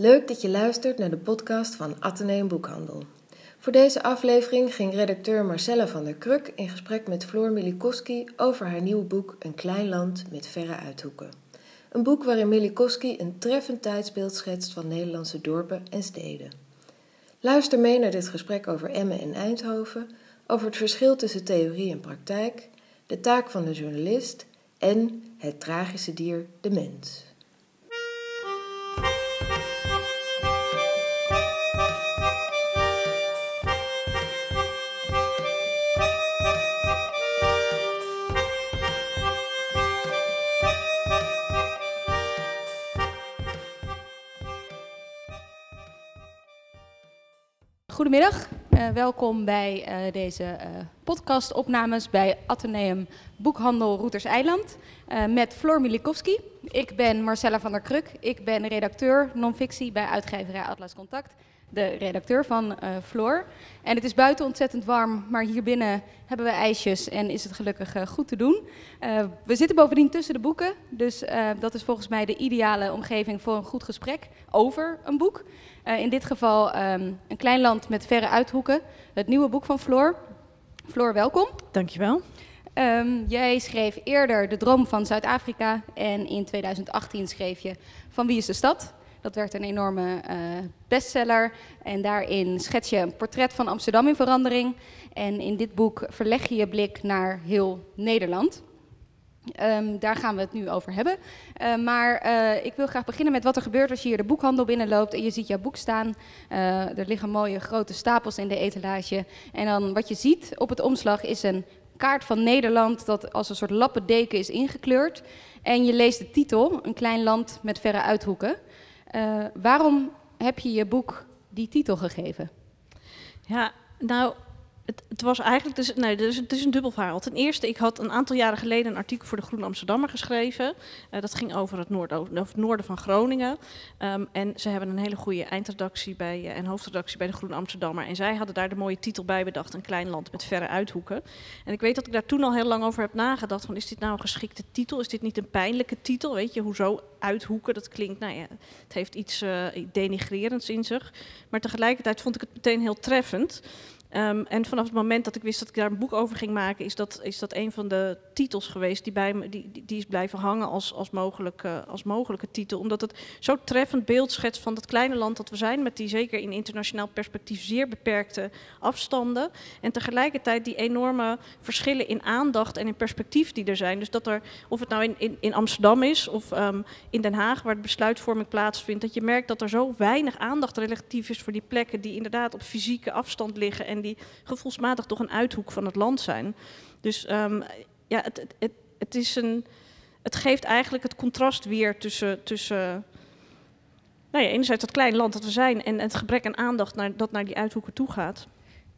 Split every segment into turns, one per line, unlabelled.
Leuk dat je luistert naar de podcast van Atheneum Boekhandel. Voor deze aflevering ging redacteur Marcella van der Kruk in gesprek met Floor Milikowski over haar nieuwe boek Een klein land met verre uithoeken. Een boek waarin Milikowski een treffend tijdsbeeld schetst van Nederlandse dorpen en steden. Luister mee naar dit gesprek over Emmen en Eindhoven, over het verschil tussen theorie en praktijk, de taak van de journalist en het tragische dier, de mens.
Goedemiddag, uh, welkom bij uh, deze uh, podcastopnames bij Atheneum Boekhandel Routers Eiland met Floor Milikowski. Ik ben Marcella van der Kruk, ik ben redacteur non-fictie bij uitgeverij Atlas Contact de redacteur van uh, Floor. En het is buiten ontzettend warm, maar hier binnen hebben we ijsjes en is het gelukkig uh, goed te doen. Uh, we zitten bovendien tussen de boeken, dus dat is volgens mij de ideale omgeving voor een goed gesprek over een boek. in dit geval um, Een klein land met verre uithoeken, het nieuwe boek van Floor. Floor, welkom.
Dankjewel.
Um, jij schreef eerder De Droom van Zuid-Afrika en in 2018 schreef je Van Wie is de Stad? Dat werd een enorme uh, bestseller. En daarin schets je een portret van Amsterdam in verandering. En in dit boek verleg je je blik naar heel Nederland. Um, daar gaan we het nu over hebben. Uh, maar uh, ik wil graag beginnen met wat er gebeurt als je hier de boekhandel binnenloopt en je ziet jouw boek staan. Er liggen mooie grote stapels in de etalage. En dan wat je ziet op het omslag is een kaart van Nederland dat als een soort lappendeken is ingekleurd. En je leest de titel, Een klein land met verre uithoeken. Uh, waarom heb je je boek die titel gegeven?
Ja, nou, het, het, was eigenlijk dus, nee, dus het is een dubbel verhaal. Ten eerste, ik had een aantal jaren geleden een artikel voor de Groene Amsterdammer geschreven. Uh, dat ging over het, noorden van Groningen. Um, en ze hebben een hele goede eindredactie bij, uh, en hoofdredactie bij de Groene Amsterdammer. En zij hadden daar de mooie titel bij bedacht, een klein land met verre uithoeken. En ik weet dat ik daar toen al heel lang over heb nagedacht. Van, is dit nou een geschikte titel? Is dit niet een pijnlijke titel? Weet je, hoezo uithoeken? Dat klinkt, nou ja, het heeft iets uh, denigrerends in zich. Maar tegelijkertijd vond ik het meteen heel treffend. Um, en vanaf het moment dat ik wist dat ik daar een boek over ging maken, is dat, is dat een van de titels geweest die, bij me, die, die is blijven hangen als, als, mogelijke, als mogelijke titel. Omdat het zo treffend beeld schetst van dat kleine land dat we zijn, met die zeker in internationaal perspectief zeer beperkte afstanden. En tegelijkertijd die enorme verschillen in aandacht en in perspectief die er zijn. Dus dat er, of het nou in, in, in Amsterdam is of um, in Den Haag, waar de besluitvorming plaatsvindt, dat je merkt dat er zo weinig aandacht relatief is voor die plekken die inderdaad op fysieke afstand liggen. En die gevoelsmatig toch een uithoek van het land zijn. Dus um, ja, het, het, het, is een, het geeft eigenlijk het contrast weer tussen, tussen nou ja, enerzijds dat kleine land dat we zijn en het gebrek aan aandacht naar, dat naar die uithoeken toe gaat.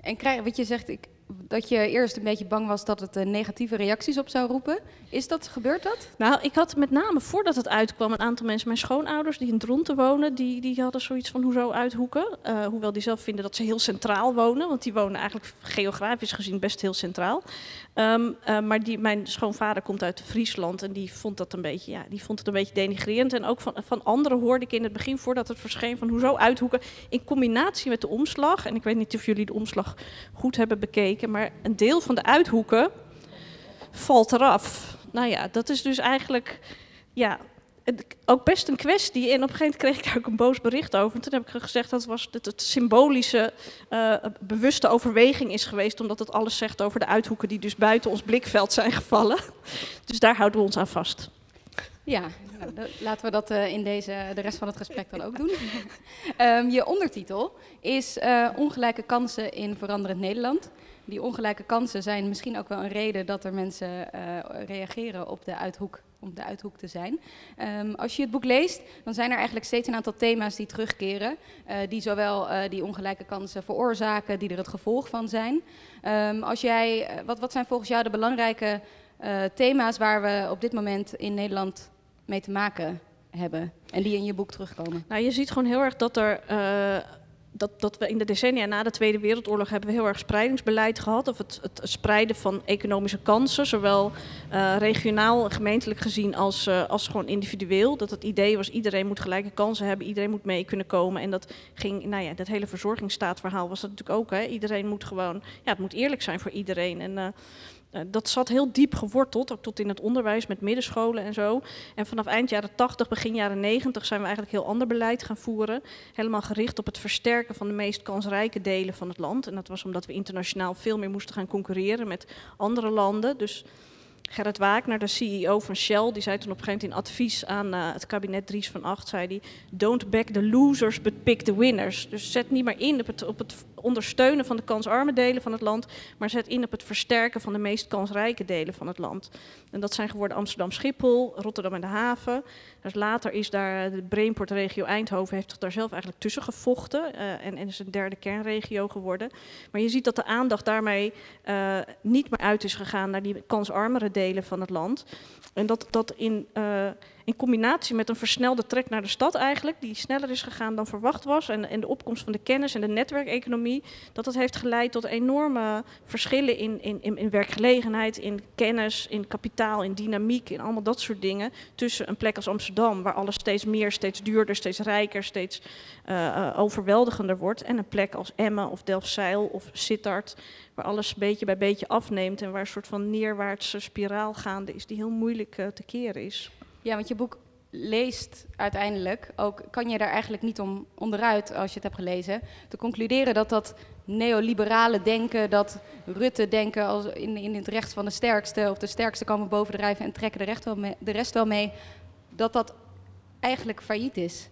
En krijg, wat je zegt, ik, dat je eerst een beetje bang was dat het uh, negatieve reacties op zou roepen. Is dat, gebeurt dat?
Nou, ik had met name voordat het uitkwam een aantal mensen, mijn schoonouders die in Dronten wonen, die, die hadden zoiets van hoezo uithoeken. Uh, hoewel die zelf vinden dat ze heel centraal wonen, want die wonen eigenlijk geografisch gezien best heel centraal. Um, uh, maar die, mijn schoonvader komt uit Friesland en die vond, dat een beetje, ja, die vond het een beetje denigrerend. En ook van, van anderen hoorde ik in het begin, voordat het verscheen, van hoezo uithoeken. In combinatie met de omslag, en ik weet niet of jullie de omslag goed hebben bekeken, maar een deel van de uithoeken valt eraf. Nou ja, dat is dus eigenlijk ja, ook best een kwestie. En op een gegeven moment kreeg ik daar ook een boos bericht over. En toen heb ik gezegd dat, was, dat het symbolische, uh, bewuste overweging is geweest. Omdat het alles zegt over de uithoeken die dus buiten ons blikveld zijn gevallen. Dus daar houden we ons aan vast.
Ja, nou, laten we dat uh, in deze, de rest van het gesprek dan ook doen. um, je ondertitel is uh, Ongelijke kansen in veranderend Nederland. Die ongelijke kansen zijn misschien ook wel een reden dat er mensen uh, reageren op de uithoek, om de uithoek te zijn. Um, als je het boek leest, dan zijn er eigenlijk steeds een aantal thema's die terugkeren. Uh, die zowel uh, die ongelijke kansen veroorzaken, die er het gevolg van zijn. Um, als jij, wat, wat zijn volgens jou de belangrijke thema's waar we op dit moment in Nederland mee te maken hebben en die in je boek terugkomen?
Nou, je ziet gewoon heel erg dat er dat, dat we in de decennia na de Tweede Wereldoorlog hebben we heel erg spreidingsbeleid gehad. Of het, het spreiden van economische kansen, zowel uh, regionaal, gemeentelijk gezien als, uh, als gewoon individueel. Dat het idee was, iedereen moet gelijke kansen hebben, iedereen moet mee kunnen komen. En dat ging, nou ja, dat hele verzorgingsstaatverhaal was dat natuurlijk ook. Hè. Iedereen moet gewoon, ja, het moet eerlijk zijn voor iedereen. En uh, dat zat heel diep geworteld, ook tot in het onderwijs met middenscholen en zo. En vanaf eind jaren 80, begin jaren 90 zijn we eigenlijk heel ander beleid gaan voeren. Helemaal gericht op het versterken van de meest kansrijke delen van het land. En dat was omdat we internationaal veel meer moesten gaan concurreren met andere landen. Dus Gerrit Wagner, de CEO van Shell, die zei toen op een gegeven moment in advies aan uh, het kabinet Dries van Acht, zei die, don't back the losers, but pick the winners. Dus zet niet maar in het, op het ondersteunen van de kansarme delen van het land, maar zet in op het versterken van de meest kansrijke delen van het land. En dat zijn geworden Amsterdam Schiphol, Rotterdam en de haven. Dus later is daar de Brainport-regio Eindhoven heeft zich daar zelf eigenlijk tussen gevochten uh, en, is een derde kernregio geworden. Maar je ziet dat de aandacht daarmee uh, niet meer uit is gegaan naar die kansarmere delen van het land. En dat dat in, in combinatie met een versnelde trek naar de stad eigenlijk, die sneller is gegaan dan verwacht was, en, de opkomst van de kennis en de netwerkeconomie, dat dat heeft geleid tot enorme verschillen in, in, in, in werkgelegenheid, in kennis, in kapitaal, in dynamiek, in allemaal dat soort dingen, tussen een plek als Amsterdam, waar alles steeds meer, steeds duurder, steeds rijker, steeds uh, uh, overweldigender wordt, en een plek als Emmen of Delfzijl of Sittard, waar alles beetje bij beetje afneemt en waar een soort van neerwaartse spiraal gaande is, die heel moeilijk uh, te keren is.
Ja, want je boek leest uiteindelijk, ook kan je daar eigenlijk niet om onderuit als je het hebt gelezen, te concluderen dat dat neoliberale denken, dat Rutte denken als in, in het recht van de sterkste, of de sterkste komen boven de rijven en trekken de rest wel de rest wel mee, dat dat eigenlijk failliet is.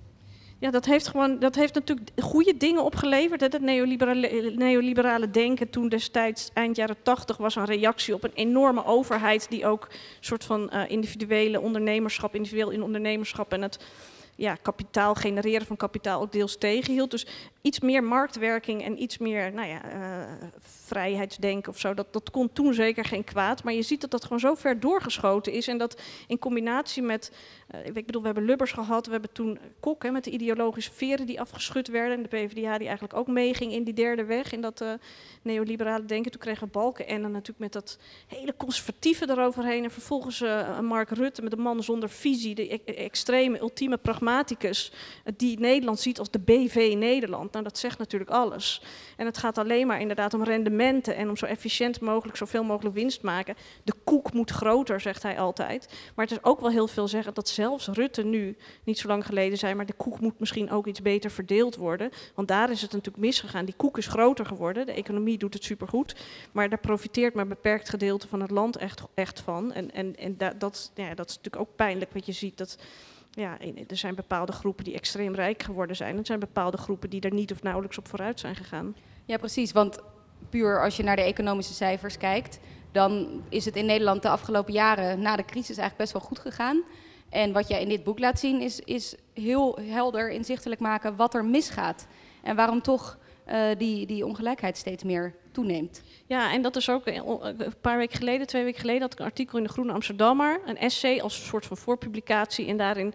Ja, dat heeft, gewoon, dat heeft natuurlijk goede dingen opgeleverd. Het neoliberale, neoliberale denken toen destijds, eind jaren tachtig, was een reactie op een enorme overheid die ook een soort van uh, individuele ondernemerschap, individueel in ondernemerschap en het ja, kapitaal genereren van kapitaal ook deels tegenhield. Dus iets meer marktwerking en iets meer nou ja, uh, vrijheidsdenken of zo, dat, dat kon toen zeker geen kwaad. Maar je ziet dat dat gewoon zo ver doorgeschoten is en dat in combinatie met, uh, ik bedoel, we hebben Lubbers gehad, we hebben toen Kok hè, met de ideologische veren die afgeschud werden en de PvdA die eigenlijk ook meeging in die derde weg, in dat uh, neoliberale denken. Toen kregen we Balken en dan natuurlijk met dat hele conservatieve eroverheen en vervolgens Mark Rutte met een man zonder visie, de e extreme, ultieme pragmaticus, die Nederland ziet als de BV Nederland. Nou, dat zegt natuurlijk alles. En het gaat alleen maar inderdaad om rendementen en om zo efficiënt mogelijk zoveel mogelijk winst maken. De koek moet groter, zegt hij altijd. Maar het is ook wel heel veel zeggen dat zelfs Rutte nu, niet zo lang geleden zei, maar de koek moet misschien ook iets beter verdeeld worden. Want daar is het natuurlijk misgegaan. Die koek is groter geworden, de economie doet het supergoed, maar daar profiteert maar een beperkt gedeelte van het land echt, echt van. En, en, en da, dat, ja, dat is natuurlijk ook pijnlijk, wat je ziet dat ja, er zijn bepaalde groepen die extreem rijk geworden zijn. Er zijn bepaalde groepen die er niet of nauwelijks op vooruit zijn gegaan.
Ja, precies. Want puur als je naar de economische cijfers kijkt, dan is het in Nederland de afgelopen jaren na de crisis eigenlijk best wel goed gegaan. En wat jij in dit boek laat zien, is, is heel helder inzichtelijk maken wat er misgaat. En waarom toch uh, die, die ongelijkheid steeds meer toeneemt.
Ja, en dat is ook een paar weken geleden, twee weken geleden, had ik een artikel in de Groene Amsterdammer, een essay als soort van voorpublicatie. En daarin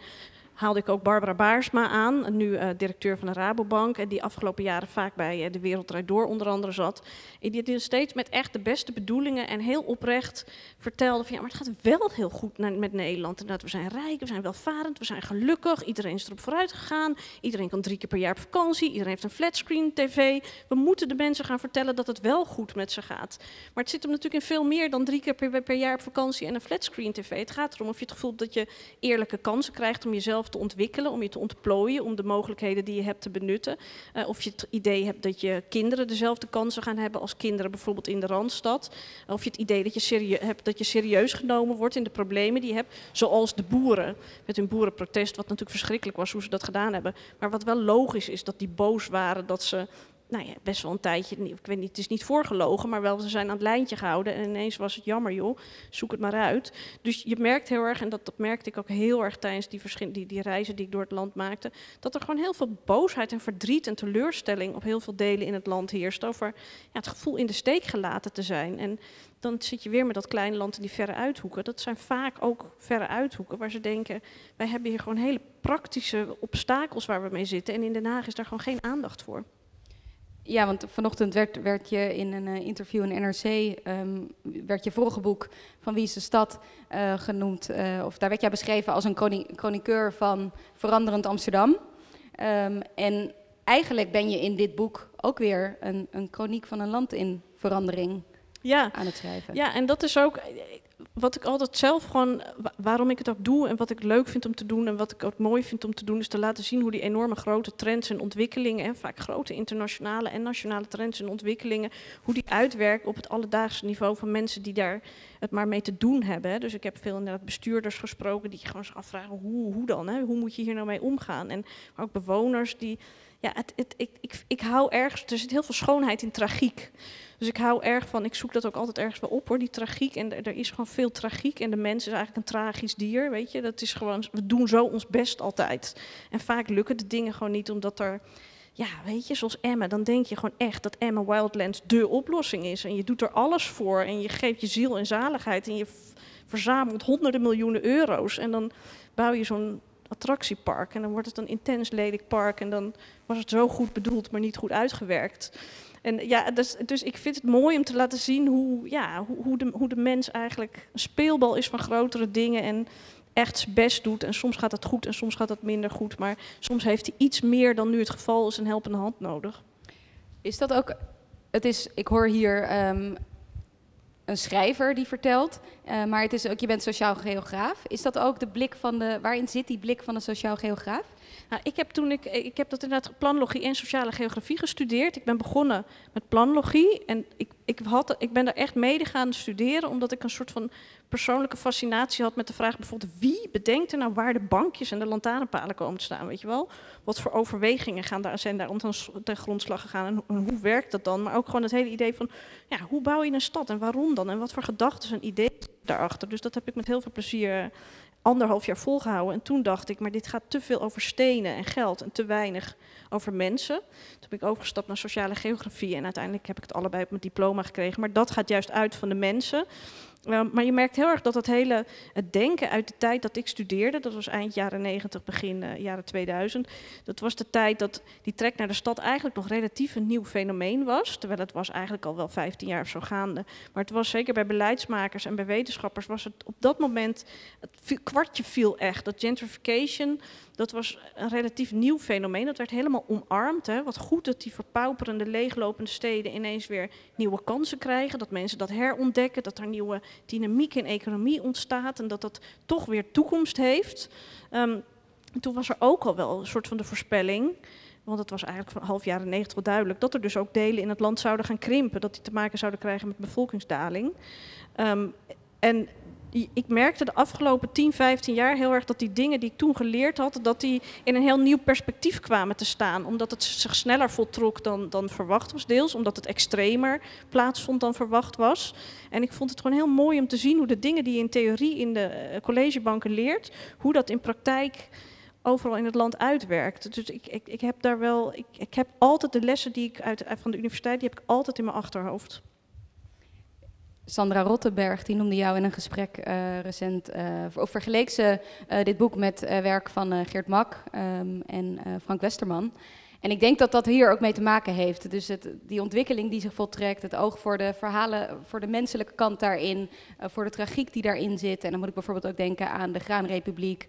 haalde ik ook Barbara Baarsma aan, nu uh, directeur van de Rabobank, en die afgelopen jaren vaak bij uh, de Wereldrijd Door onder andere zat. En die, die steeds met echt de beste bedoelingen en heel oprecht vertelde van ja, maar het gaat wel heel goed met Nederland. Dat we zijn rijk, we zijn welvarend, we zijn gelukkig, iedereen is erop vooruit gegaan, iedereen kan drie keer per jaar op vakantie, iedereen heeft een flatscreen tv. We moeten de mensen gaan vertellen dat het wel goed met ze gaat. Maar het zit hem natuurlijk in veel meer dan drie keer per, per jaar op vakantie en een flatscreen tv. Het gaat erom of je het gevoel hebt dat je eerlijke kansen krijgt om jezelf te ontwikkelen, om je te ontplooien, om de mogelijkheden die je hebt te benutten. Uh, of je het idee hebt dat je kinderen dezelfde kansen gaan hebben als kinderen bijvoorbeeld in de Randstad. Of je het idee dat je hebt dat je serieus genomen wordt in de problemen die je hebt, zoals de boeren met hun boerenprotest, wat natuurlijk verschrikkelijk was hoe ze dat gedaan hebben. Maar wat wel logisch is dat die boos waren dat ze nou ja, best wel een tijdje, ik weet niet, het is niet voorgelogen, maar wel, ze zijn aan het lijntje gehouden. En ineens was het jammer, joh, zoek het maar uit. Dus je merkt heel erg, en dat, merkte ik ook heel erg tijdens die, die, die reizen die ik door het land maakte, dat er gewoon heel veel boosheid en verdriet en teleurstelling op heel veel delen in het land heerst over ja, het gevoel in de steek gelaten te zijn. En dan zit je weer met dat kleine land in die verre uithoeken. Dat zijn vaak ook verre uithoeken waar ze denken, wij hebben hier gewoon hele praktische obstakels waar we mee zitten. En in Den Haag is daar gewoon geen aandacht voor.
Ja, want vanochtend werd, werd je in een uh, interview in NRC, um, werd je vorige boek van Wie is de Stad uh, genoemd, uh, of daar werd jij beschreven als een chroniqueur van veranderend Amsterdam. Um, en eigenlijk ben je in dit boek ook weer een, een chroniek van een land in verandering ja. aan het schrijven.
Ja, en dat is ook wat ik altijd zelf gewoon, waarom ik het ook doe en wat ik leuk vind om te doen en wat ik ook mooi vind om te doen, is te laten zien hoe die enorme grote trends en ontwikkelingen, en vaak grote internationale en nationale trends en ontwikkelingen, hoe die uitwerken op het alledaagse niveau van mensen die daar het maar mee te doen hebben. Dus ik heb veel inderdaad bestuurders gesproken die gewoon zich afvragen, hoe, hoe dan? Hè? Hoe moet je hier nou mee omgaan? En ook bewoners die, ja, het, het, ik, ik, ik hou ergens, er zit heel veel schoonheid in tragiek. Dus ik hou erg van, ik zoek dat ook altijd ergens wel op hoor, die tragiek. En er is gewoon veel tragiek en de mens is eigenlijk een tragisch dier, weet je. Dat is gewoon, we doen zo ons best altijd. En vaak lukken de dingen gewoon niet omdat er, ja, weet je, zoals Emma, dan denk je gewoon echt dat Emma Wildlands de oplossing is. En je doet er alles voor en je geeft je ziel en zaligheid en je verzamelt honderden miljoenen euro's. En dan bouw je zo'n attractiepark en dan wordt het een intens lelijk park en dan was het zo goed bedoeld, maar niet goed uitgewerkt. En ja, dus, dus ik vind het mooi om te laten zien hoe, ja, hoe, hoe, de, hoe de mens eigenlijk een speelbal is van grotere dingen en echt zijn best doet. En soms gaat het goed en soms gaat het minder goed. Maar soms heeft hij iets meer dan nu het geval is een helpende hand nodig.
Is dat ook. Het is, ik hoor hier um, een schrijver die vertelt, uh, maar het is ook, je bent sociaal geograaf. Is dat ook de blik van de. Waarin zit die blik van de sociaal geograaf?
Nou, ik heb toen ik, ik heb dat inderdaad planlogie en sociale geografie gestudeerd. Ik ben begonnen met planlogie en ik, ik, had, ik ben daar echt mede gaan studeren omdat ik een soort van persoonlijke fascinatie had met de vraag bijvoorbeeld wie bedenkt er nou waar de bankjes en de lantaarnpalen komen te staan, weet je wel? Wat voor overwegingen gaan daar, zijn daar ten grondslag gegaan en, hoe werkt dat dan? Maar ook gewoon het hele idee van ja, hoe bouw je een stad en waarom dan en wat voor gedachten en ideeën daarachter. Dus dat heb ik met heel veel plezier anderhalf jaar volgehouden. En toen dacht ik, maar dit gaat te veel over stenen en geld en te weinig over mensen. Toen ben ik overgestapt naar sociale geografie en uiteindelijk heb ik het allebei op mijn diploma gekregen. Maar dat gaat juist uit van de mensen. Ehm, maar je merkt heel erg dat het hele het denken uit de tijd dat ik studeerde, dat was eind jaren 90, begin uh, jaren 2000, dat was de tijd dat die trek naar de stad eigenlijk nog relatief een nieuw fenomeen was. Terwijl het was eigenlijk al wel 15 jaar of zo gaande. Maar het was zeker bij beleidsmakers en bij wetenschappers was het op dat moment, het kwartje viel echt. Dat gentrification, dat was een relatief nieuw fenomeen. Dat werd helemaal omarmd. Hè. Wat goed dat die verpauperende, leeglopende steden ineens weer nieuwe kansen krijgen. Dat mensen dat herontdekken. Dat er nieuwe dynamiek in economie ontstaat. En dat dat toch weer toekomst heeft. Um, toen was er ook al wel een soort van de voorspelling. Want het was eigenlijk van half jaren negentig duidelijk dat er dus ook delen in het land zouden gaan krimpen. Dat die te maken zouden krijgen met bevolkingsdaling. Um, en ik merkte de afgelopen 10, 15 jaar heel erg dat die dingen die ik toen geleerd had, dat die in een heel nieuw perspectief kwamen te staan. Omdat het zich sneller voltrok dan, dan verwacht was, deels. Omdat het extremer plaatsvond dan verwacht was. En ik vond het gewoon heel mooi om te zien hoe de dingen die je in theorie in de eh, collegebanken leert, hoe dat in praktijk overal in het land uitwerkt. Dus ik, ik, ik heb daar wel, ik, ik heb altijd de lessen die ik uit, van de universiteit, die heb ik altijd in mijn achterhoofd.
Sandra Rottenberg, die noemde jou in een gesprek uh, recent, uh, of vergeleek ze uh, dit boek met werk van Geert Mak um, en Frank Westerman. En ik denk dat dat hier ook mee te maken heeft. Dus het, die ontwikkeling die zich voltrekt, het oog voor de verhalen, voor de menselijke kant daarin, voor de tragiek die daarin zit. En dan moet ik bijvoorbeeld ook denken aan de Graanrepubliek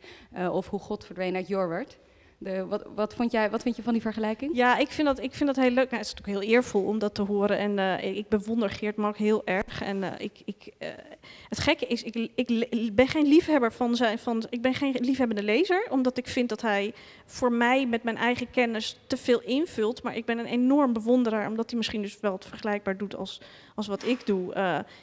of hoe God verdween uit Jorwert. Wat, wat, vond jij, wat vind je van die vergelijking?
Ja, ik vind dat, ik vind dat heel leuk. Nou, het is natuurlijk heel eervol om dat te horen. En uh, ik bewonder Geert Mark heel erg. En uh, ik, ik, uh, het gekke is, ik, ik, ben geen liefhebber van zijn. Van, ik ben geen liefhebbende lezer, omdat ik vind dat hij voor mij met mijn eigen kennis te veel invult. Maar ik ben een enorm bewonderaar, omdat hij misschien dus wel het vergelijkbaar doet als, als wat ik doe.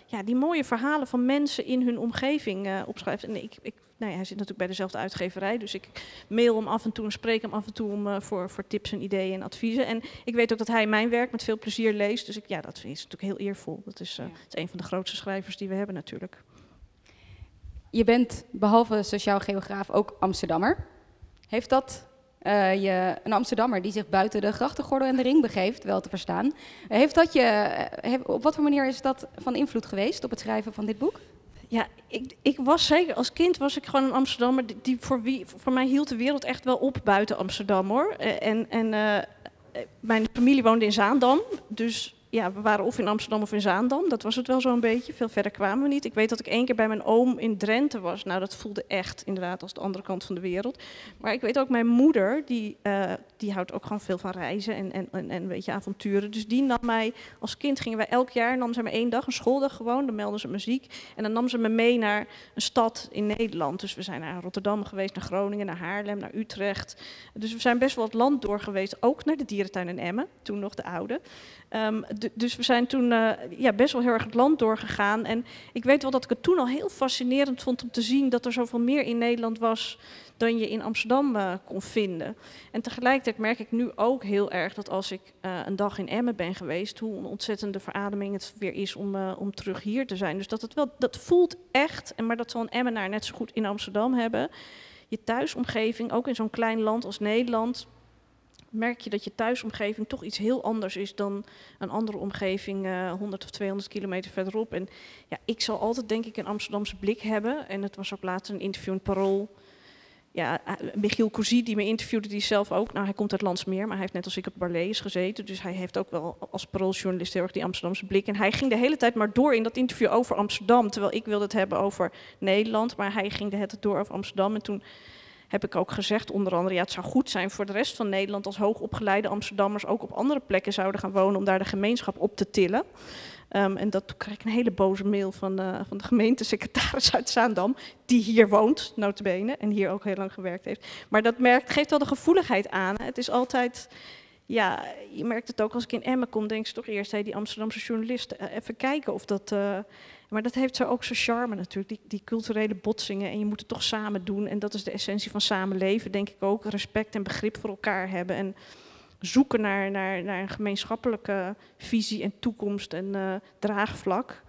ja, die mooie verhalen van mensen in hun omgeving opschrijft. En ik, ik nou ja, hij zit natuurlijk bij dezelfde uitgeverij. Dus ik mail hem af en toe en spreek hem af en toe om, uh, voor, voor tips en ideeën en adviezen. En ik weet ook dat hij mijn werk met veel plezier leest. Dus ik, ja, dat is natuurlijk heel eervol. Dat is, ja. is een van de grootste schrijvers die we hebben natuurlijk.
Je bent behalve sociaal geograaf ook Amsterdammer. Heeft dat uh, je, een Amsterdammer die zich buiten de grachtengordel en de ring begeeft, wel te verstaan. heeft dat je, op wat voor manier is dat van invloed geweest op het schrijven van dit boek?
Ja, ik, ik was zeker als kind was ik gewoon een Amsterdammer die, voor wie voor mij hield de wereld echt wel op buiten Amsterdam hoor. En, en uh, mijn familie woonde in Zaandam, dus ja, we waren of in Amsterdam of in Zaandam. Dat was het wel zo'n beetje. Veel verder kwamen we niet. Ik weet dat ik één keer bij mijn oom in Drenthe was. Nou, dat voelde echt inderdaad als de andere kant van de wereld. Maar ik weet ook, mijn moeder, die, uh, die houdt ook gewoon veel van reizen en, en, en, en een beetje avonturen. Dus die nam mij, als kind gingen wij elk jaar, nam ze me één dag, een schooldag gewoon. Dan melden ze muziek. En dan nam ze me mee naar een stad in Nederland. Dus we zijn naar Rotterdam geweest, naar Groningen, naar Haarlem, naar Utrecht. Dus we zijn best wel het land door geweest. Ook naar de dierentuin in Emmen, toen nog de oude. Um, dus we zijn toen uh, ja, best wel heel erg het land doorgegaan. En ik weet wel dat ik het toen al heel fascinerend vond om te zien dat er zoveel meer in Nederland was dan je in Amsterdam uh, kon vinden. En tegelijkertijd merk ik nu ook heel erg dat als ik uh, een dag in Emmen ben geweest, hoe een ontzettende verademing het weer is om, om terug hier te zijn. Dus dat het wel, dat voelt echt, en maar dat zal een Emmenaar net zo goed in Amsterdam hebben. Je thuisomgeving, ook in zo'n klein land als Nederland, merk je dat je thuisomgeving toch iets heel anders is dan een andere omgeving uh, 100 of 200 kilometer verderop. En ja, ik zal altijd denk ik een Amsterdamse blik hebben. En het was ook laatst een interview in Parool. Ja, eh, Michiel Cousy die me interviewde, die zelf ook, nou hij komt uit Landsmeer, maar hij heeft net als ik op Barlees gezeten. Dus hij heeft ook wel als parooljournalist heel erg die Amsterdamse blik. En hij ging de hele tijd maar door in dat interview over Amsterdam. Terwijl ik wilde het hebben over Nederland, maar hij ging de hele tijd door over Amsterdam. En toen heb ik ook gezegd, onder andere, ja, het zou goed zijn voor de rest van Nederland als hoogopgeleide Amsterdammers ook op andere plekken zouden gaan wonen om daar de gemeenschap op te tillen. Um, en dat kreeg ik een hele boze mail van, uh, van de gemeentesecretaris uit Zaandam, die hier woont, notabene, en hier ook heel lang gewerkt heeft. Maar dat merkt, geeft wel de gevoeligheid aan. Het is altijd, ja, je merkt het ook als ik in Emmen kom, denk je toch eerst, hey, die Amsterdamse journalisten, uh, even kijken of dat... Uh, maar dat heeft zo ook zijn charme natuurlijk, die, die, culturele botsingen. En je moet het toch samen doen. En dat is de essentie van samenleven, denk ik ook. Respect en begrip voor elkaar hebben. En zoeken naar, naar, naar een gemeenschappelijke visie en toekomst en uh, draagvlak.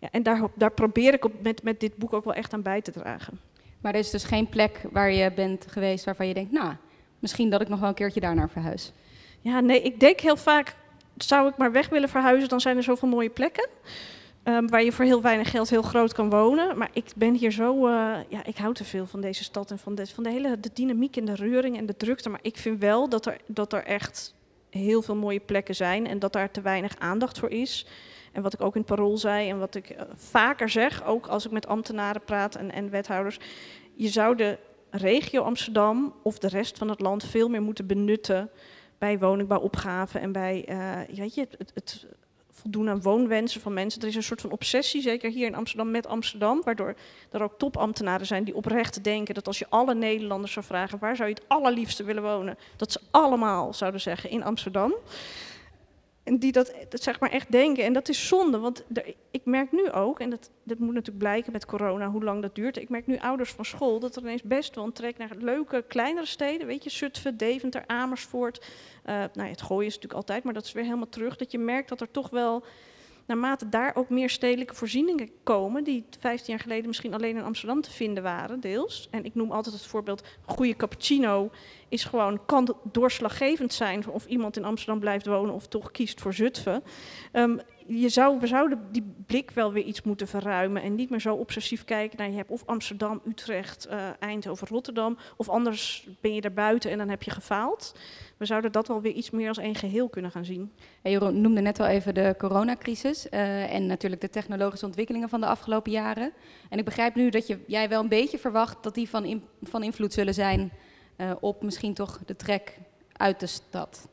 Ja, en daar, daar probeer ik op, met, met dit boek ook wel echt aan bij te dragen.
Maar er is dus geen plek waar je bent geweest waarvan je denkt, nou, misschien dat ik nog wel een keertje daarnaar verhuis.
Ja, nee, ik denk heel vaak, zou ik maar weg willen verhuizen, dan zijn er zoveel mooie plekken. Um, waar je voor heel weinig geld heel groot kan wonen. Maar ik ben hier zo, uh, ja, ik hou te veel van deze stad en van de, van de hele de dynamiek en de reuring en de drukte. Maar ik vind wel dat er, dat er echt heel veel mooie plekken zijn en dat daar te weinig aandacht voor is. En wat ik ook in het parool zei en wat ik uh, vaker zeg, ook als ik met ambtenaren praat en, en wethouders. Je zou de regio Amsterdam of de rest van het land veel meer moeten benutten bij woningbouwopgaven en bij, uh, weet je, het, het voldoen aan woonwensen van mensen. Er is een soort van obsessie, zeker hier in Amsterdam, met Amsterdam. Waardoor er ook topambtenaren zijn die oprecht denken dat als je alle Nederlanders zou vragen waar zou je het allerliefste willen wonen, dat ze allemaal zouden zeggen in Amsterdam. En die dat, dat zeg maar echt denken. En dat is zonde, want ik merk nu ook, en dat, dat moet natuurlijk blijken met corona, hoe lang dat duurt. Ik merk nu ouders van school dat er ineens best wel een trek naar leuke, kleinere steden. Weet je, Zutphen, Deventer, Amersfoort. Uh, nou ja, het gooien is natuurlijk altijd, maar dat is weer helemaal terug. Dat je merkt dat er toch wel naarmate daar ook meer stedelijke voorzieningen komen, die 15 jaar geleden misschien alleen in Amsterdam te vinden waren, deels. En ik noem altijd het voorbeeld, goede cappuccino is gewoon, kan doorslaggevend zijn of iemand in Amsterdam blijft wonen of toch kiest voor Zutphen. Um, je zou, we zouden die blik wel weer iets moeten verruimen en niet meer zo obsessief kijken naar je hebt of Amsterdam, Utrecht, uh, Eindhoven, Rotterdam, of anders ben je daar buiten en dan heb je gefaald. We zouden dat wel weer iets meer als één geheel kunnen gaan zien.
Hey, Jeroen noemde net al even de coronacrisis uh, en natuurlijk de technologische ontwikkelingen van de afgelopen jaren. En ik begrijp nu dat je, jij wel een beetje verwacht dat die van, van invloed zullen zijn op misschien toch de trek uit de stad.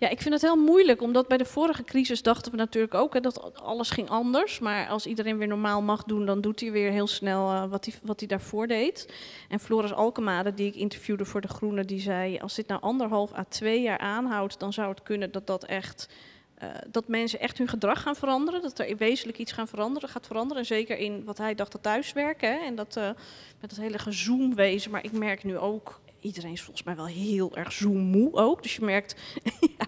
Ja, ik vind het heel moeilijk, omdat bij de vorige crisis dachten we natuurlijk ook hè, dat alles ging anders. Maar als iedereen weer normaal mag doen, dan doet hij weer heel snel uh, wat, hij, wat hij daarvoor deed. En Floris Alkemade, die ik interviewde voor De Groene, die zei... als dit nou anderhalf à twee jaar aanhoudt, dan zou het kunnen dat dat echt... Uh, dat mensen echt hun gedrag gaan veranderen, dat er wezenlijk iets gaan veranderen, gaat veranderen. En zeker in wat hij dacht, dat thuiswerken hè, en dat met dat hele gezoomwezen. Maar ik merk nu ook iedereen is volgens mij wel heel erg zoommoe ook. Dus je merkt, ja,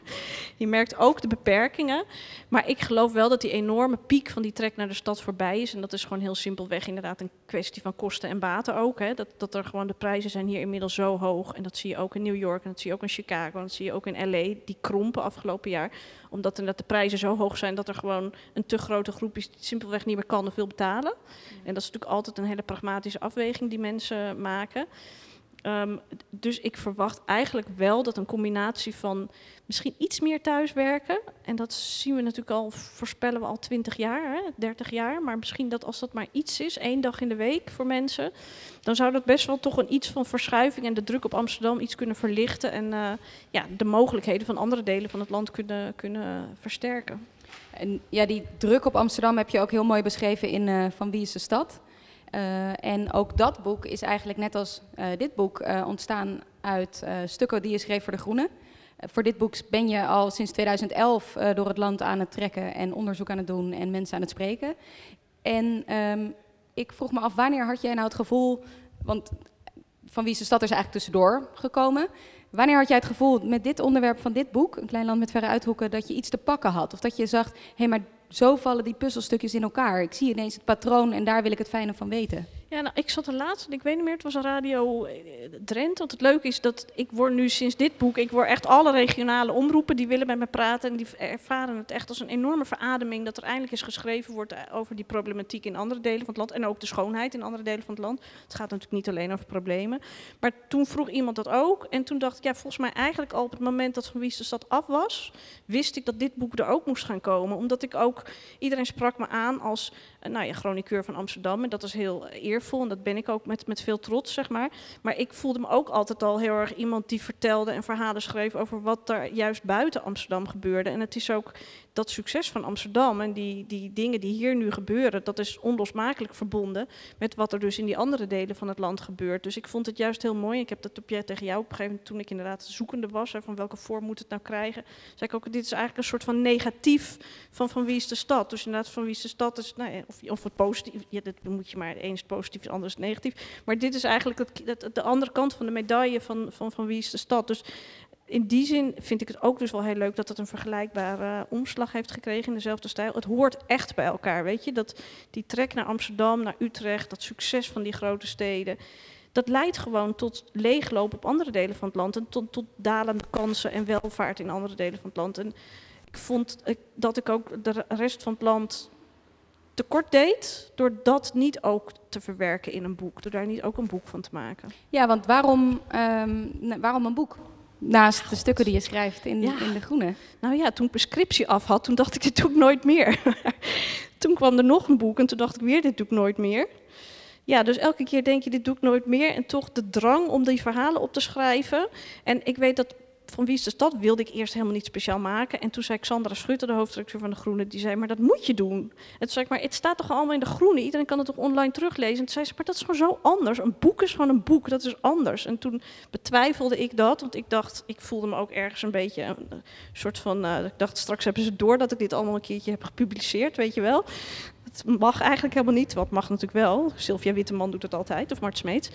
je merkt ook de beperkingen. Maar ik geloof wel dat die enorme piek van die trek naar de stad voorbij is. En dat is gewoon heel simpelweg inderdaad een kwestie van kosten en baten ook. Hè. Dat, dat er gewoon de prijzen zijn hier inmiddels zo hoog. En dat zie je ook in New York en dat zie je ook in Chicago en dat zie je ook in LA. Die krompen afgelopen jaar. Omdat inderdaad de prijzen zo hoog zijn dat er gewoon een te grote groep is die simpelweg niet meer kan of wil betalen. En dat is natuurlijk altijd een hele pragmatische afweging die mensen maken. Ehm, dus ik verwacht eigenlijk wel dat een combinatie van misschien iets meer thuiswerken. En dat zien we natuurlijk al, voorspellen we al 20 jaar, hè, 30 jaar. Maar misschien dat als dat maar iets is, één dag in de week voor mensen. Dan zou dat best wel toch een iets van verschuiving en de druk op Amsterdam iets kunnen verlichten. En uh, ja, de mogelijkheden van andere delen van het land kunnen, kunnen versterken.
En ja, die druk op Amsterdam heb je ook heel mooi beschreven in uh, Van Wie is de Stad? Uh, en ook dat boek is eigenlijk net als uh, dit boek uh, ontstaan uit stukken die je schreef voor De Groene. voor dit boek ben je al sinds 2011 door het land aan het trekken en onderzoek aan het doen en mensen aan het spreken. En um, ik vroeg me af, wanneer had jij nou het gevoel, want Van Wie is de Stad is eigenlijk tussendoor gekomen. Wanneer had jij het gevoel met dit onderwerp van dit boek, Een klein land met verre uithoeken, dat je iets te pakken had? Of dat je zag, hé, hey, maar zo vallen die puzzelstukjes in elkaar. Ik zie ineens het patroon en daar wil ik het fijne van weten.
Ja, nou, ik zat er laatst, ik weet niet meer, het was een radio eh, Drent. Want het leuke is dat ik word nu sinds dit boek, ik word echt alle regionale omroepen die willen met me praten. En die ervaren het echt als een enorme verademing dat er eindelijk eens geschreven wordt eh, over die problematiek in andere delen van het land. En ook de schoonheid in andere delen van het land. Het gaat natuurlijk niet alleen over problemen. Maar toen vroeg iemand dat ook. En toen dacht ik, ja, volgens mij eigenlijk al op het moment dat Van de Stad af was, wist ik dat dit boek er ook moest gaan komen. Omdat ik ook, iedereen sprak me aan als, nou ja, chroniqueur van Amsterdam. En dat is heel eervol en dat ben ik ook met, met veel trots, zeg maar. Maar ik voelde me ook altijd al heel erg iemand die vertelde en verhalen schreef over wat er juist buiten Amsterdam gebeurde. En het is ook dat succes van Amsterdam en die, die dingen die hier nu gebeuren, dat is onlosmakelijk verbonden met wat er dus in die andere delen van het land gebeurt. Dus ik vond het juist heel mooi. Ik heb dat jij tegen jou op een gegeven moment, toen ik inderdaad zoekende was, van welke vorm moet het nou krijgen, zei ik ook, dit is eigenlijk een soort van negatief van van wie is de stad. Dus inderdaad, van wie is de stad, is, nou of, of het positief, ja, dat moet je maar, eens positief, de ander is negatief. Maar dit is eigenlijk het, de andere kant van de medaille van, van, van wie is de stad. Dus in die zin vind ik het ook dus wel heel leuk dat het een vergelijkbare omslag heeft gekregen in dezelfde stijl. Het hoort echt bij elkaar, weet je. Dat, die trek naar Amsterdam, naar Utrecht, dat succes van die grote steden. Dat leidt gewoon tot leegloop op andere delen van het land. En tot, dalende kansen en welvaart in andere delen van het land. En ik vond dat ik ook de rest van het land tekort deed, door dat niet ook te verwerken in een boek. Door daar niet ook een boek van te maken.
Ja, want waarom, um, waarom een boek? Naast de stukken die je schrijft in, in De Groene.
Nou ja, toen ik prescriptie af had, toen dacht ik, dit doe ik nooit meer. toen kwam er nog een boek en toen dacht ik weer, dit doe ik nooit meer. Ja, dus elke keer denk je, dit doe ik nooit meer. En toch de drang om die verhalen op te schrijven. En ik weet dat van Wie is de Stad wilde ik eerst helemaal niet speciaal maken. En toen zei Xandra Schutte, de hoofdredacteur van De Groene, die zei, maar dat moet je doen. En zei ik, maar het staat toch allemaal in De Groene? Iedereen kan het toch online teruglezen? En toen zei ze, maar dat is gewoon zo anders. Een boek is gewoon een boek, dat is anders. En toen betwijfelde ik dat, want ik dacht, ik voelde me ook ergens een beetje een soort van, uh, ik dacht, straks hebben ze door dat ik dit allemaal een keertje heb gepubliceerd, weet je wel. Het mag eigenlijk helemaal niet, wat mag natuurlijk wel. Sylvia Witteman doet het altijd, of Mart Smeets.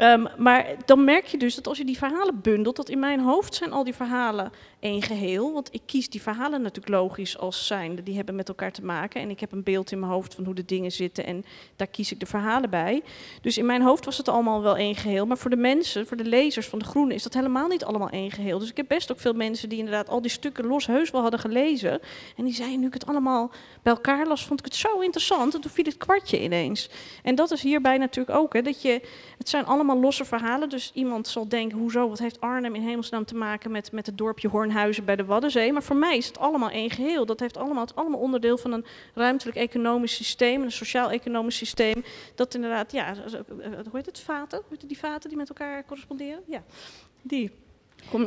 Um, maar dan merk je dus dat als je die verhalen bundelt, dat in mijn hoofd zijn al die verhalen één geheel. Want ik kies die verhalen natuurlijk logisch als zijnde, die hebben met elkaar te maken. En ik heb een beeld in mijn hoofd van hoe de dingen zitten en daar kies ik de verhalen bij. Dus in mijn hoofd was het allemaal wel één geheel. Maar voor de mensen, voor de lezers van De Groene, is dat helemaal niet allemaal één geheel. Dus ik heb best ook veel mensen die inderdaad al die stukken los heus wel hadden gelezen. En die zeiden, nu ik het allemaal bij elkaar las, vond ik het zo interessant. En toen viel het kwartje ineens. En dat is hierbij natuurlijk ook, hè, dat je, het zijn allemaal losse verhalen. Dus iemand zal denken, hoezo, wat heeft Arnhem in hemelsnaam te maken met, met het dorpje Hornhuizen bij de Waddenzee? Maar voor mij is het allemaal één geheel. Dat heeft allemaal, het allemaal onderdeel van een ruimtelijk economisch systeem, een sociaal-economisch systeem. Dat inderdaad, ja, eh, hoe heet het, vaten? Hoe die vaten die met elkaar corresponderen? Ja, die